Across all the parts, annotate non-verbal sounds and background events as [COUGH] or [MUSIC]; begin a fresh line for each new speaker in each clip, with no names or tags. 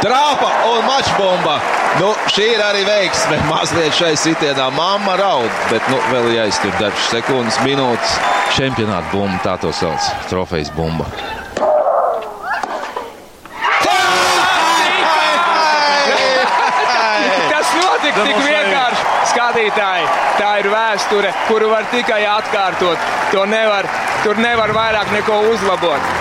Trāpa un mačbomba. Nu, šī ir arī veiksme. [LAUGHS] Mazliet šai sitienā mamma raud, bet nu, vēl jāiztur dažas sekundes, minūtes. Čempionāta bumba, tā to sauc. Trofejas bumba.
Tas notika tik vienkārši. Skatītāji, tā ir vēsture, kuru var tikai atkārtot. To nevar, tur nevar vairāk neko uzlabot.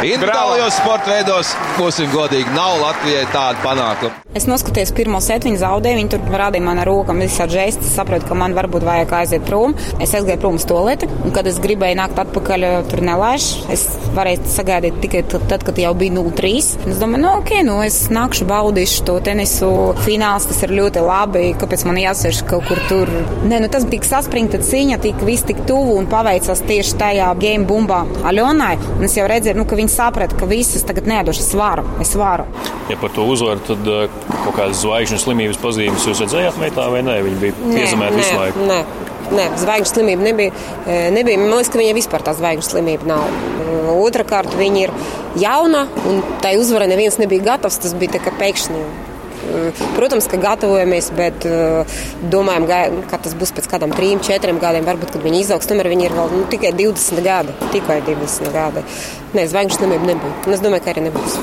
Individuālajos sporta veidos, būsim godīgi, nav Latvijai tāda panākuma.
Es noskatījos pirmo seti, viņa zaudēja. Viņa tur rādīja man ar rokām, visā žēstā. Es saprotu, ka man varbūt vajag aiziet prom. Es aizgāju prom uz to lietu, un kad es gribēju nākt atpakaļ, tur nelaiž. Es varēju sagaidīt tikai tad, kad jau bija 0-3. Es domāju, nu, ok, nu, es nākšu, baudīšu to tenisu. Fināls tas ir ļoti labi. Kāpēc man jāsēž kaut kur tur? Nē, nu, tas bija saspringta cīņa, tik viss tik tuvu un paveicās tieši tajā game bumbā Aļonai. Un es jau redzēju, nu, ka viņi saprata, ka visas tagad nedošu svaru. Es varu.
Ja par to uzvaru, tad uh, kaut kādas zvaigžņu slimības pazīmes jūs redzējāt meitā vai nē? Viņa bija piezemēta visu laiku.
Nē. Nē, zvaigžņu slimība nebija. nebija. Man liekas, ka viņai vispār tā zvaigžņu slimība nav. Otrakārt, viņa ir jauna, un tai uzvarai neviens nebija gatavs. Tas bija tā kā pēkšņi. Protams, ka gatavojamies, bet domājam, ka tas būs pēc kādiem trim, četriem gadiem. Varbūt, kad viņi izaugs, tomēr viņi ir vēl nu, tikai 20 gadi. Tikai 20 gadi. Nē, zvaigžņu slimība nebija. Un es domāju, ka arī nebūs.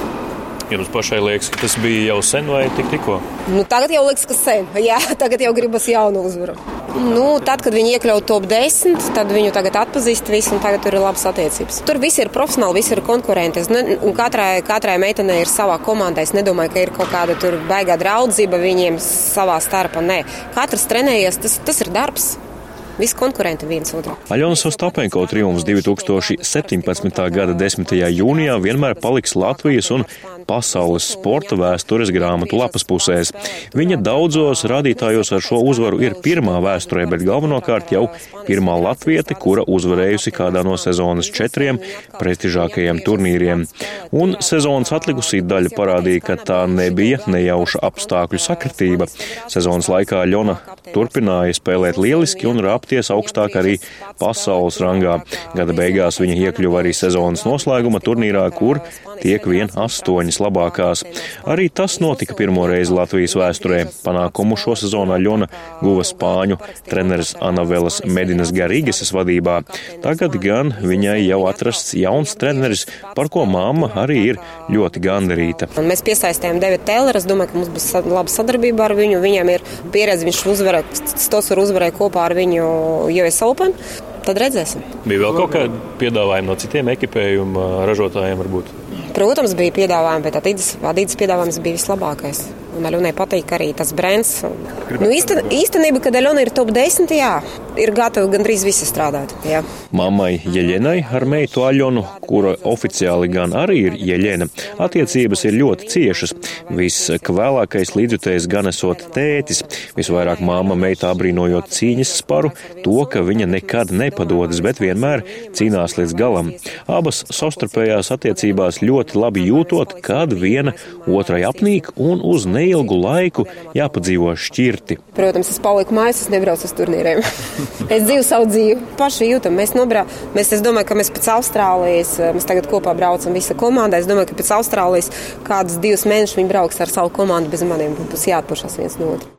Jums pašai liekas, ka tas bija jau sen vai tik tikko?
Nu, tagad jau liekas, ka sen. [LAUGHS] Jā, tagad jau gribas jaunu uzvaru. Nu, tad, kad viņi iekļauj top 10, tad viņu tagad atpazīst visi, un tagad tur ir labas attiecības. Tur viss ir profesionāli, viss ir konkurenti. Un katrai, katrai meitenei ir savā komandā. Es nedomāju, ka ir kaut kāda baigā draudzība viņiem savā starpā. Nē, katrs trenējies, tas, tas ir darbs. Visi konkurenti viens otru.
Aļonas Ostapenko triumfs 2017. gada 10. jūnijā vienmēr paliks Latvijas un pasaules sporta vēstures grāmatu lapas pusēs. Viņa daudzos rādītājos ar šo uzvaru ir pirmā vēsturē, bet galvenokārt jau pirmā latviete, kura uzvarējusi kādā no sezonas četriem prestižākajiem turnīriem. Un sezonas atlikusī daļa parādīja, ka tā nebija nejauša apstākļu sakritība. Sezonas laikā Ļona turpināja spēlēt lieliski un rāpties augstāk arī pasaules rangā. Gada beigās viņa iekļuva arī sezonas noslēguma turnīrā, kur tiek vien astoņas labākās. Arī tas notika pirmo reizi Latvijas vēsturē. Panākumu šo sezonu Aļona guva spāņu treneris Anavelas Medinas Garīgas vadībā. Tagad gan viņai jau atrasts jauns treneris, par ko mamma arī ir ļoti gandarīta.
Un mēs piesaistījām Davidu Tēleru. Es domāju, ka mums būs laba sadarbība ar viņu. Viņam ir pieredze, viņš uzvarēja, tos var uzvarēt kopā ar viņu US Open. Tad redzēsim.
Bija vēl kaut kāda piedāvājuma no citiem ekipējuma ražotājiem varbūt?
Protams, bija piedāvājumi, bet Adidas, Adidas piedāvājums bija vislabākais. Un Aļonai patīk arī tas brands. Nu, īsten, īstenībā, kad Aļona ir top 10, jā, ir gatava gandrīz visi strādāt. Jā.
Mammai Jeļenai ar meitu Aļonu, kura oficiāli gan arī ir Jeļena, attiecības ir ļoti ciešas. Viskvēlākais līdzjutējs gan esot tētis, visvairāk māma meitā brīnojot cīņas sparu, to, ka viņa nekad nepadodas, bet vienmēr cīnās līdz galam. Abas savstarpējās attiecībās ļoti labi jūtot, kad viena otrai apnīk un uz neilgu laiku jāpadzīvo šķirti.
Protams, es paliku mājās, es nebraucu uz turnīriem. [LAUGHS] [LAUGHS] es dzīvoju savu dzīvi. Paši jūtam, mēs nobraucam. Mēs, es domāju, ka mēs pēc Austrālijas, mēs tagad kopā braucam visa komanda. Es domāju, ka pēc Austrālijas kādus divus mēnešus viņi brauks ar savu komandu bez maniem. Būs jāatpūšas viens no otra.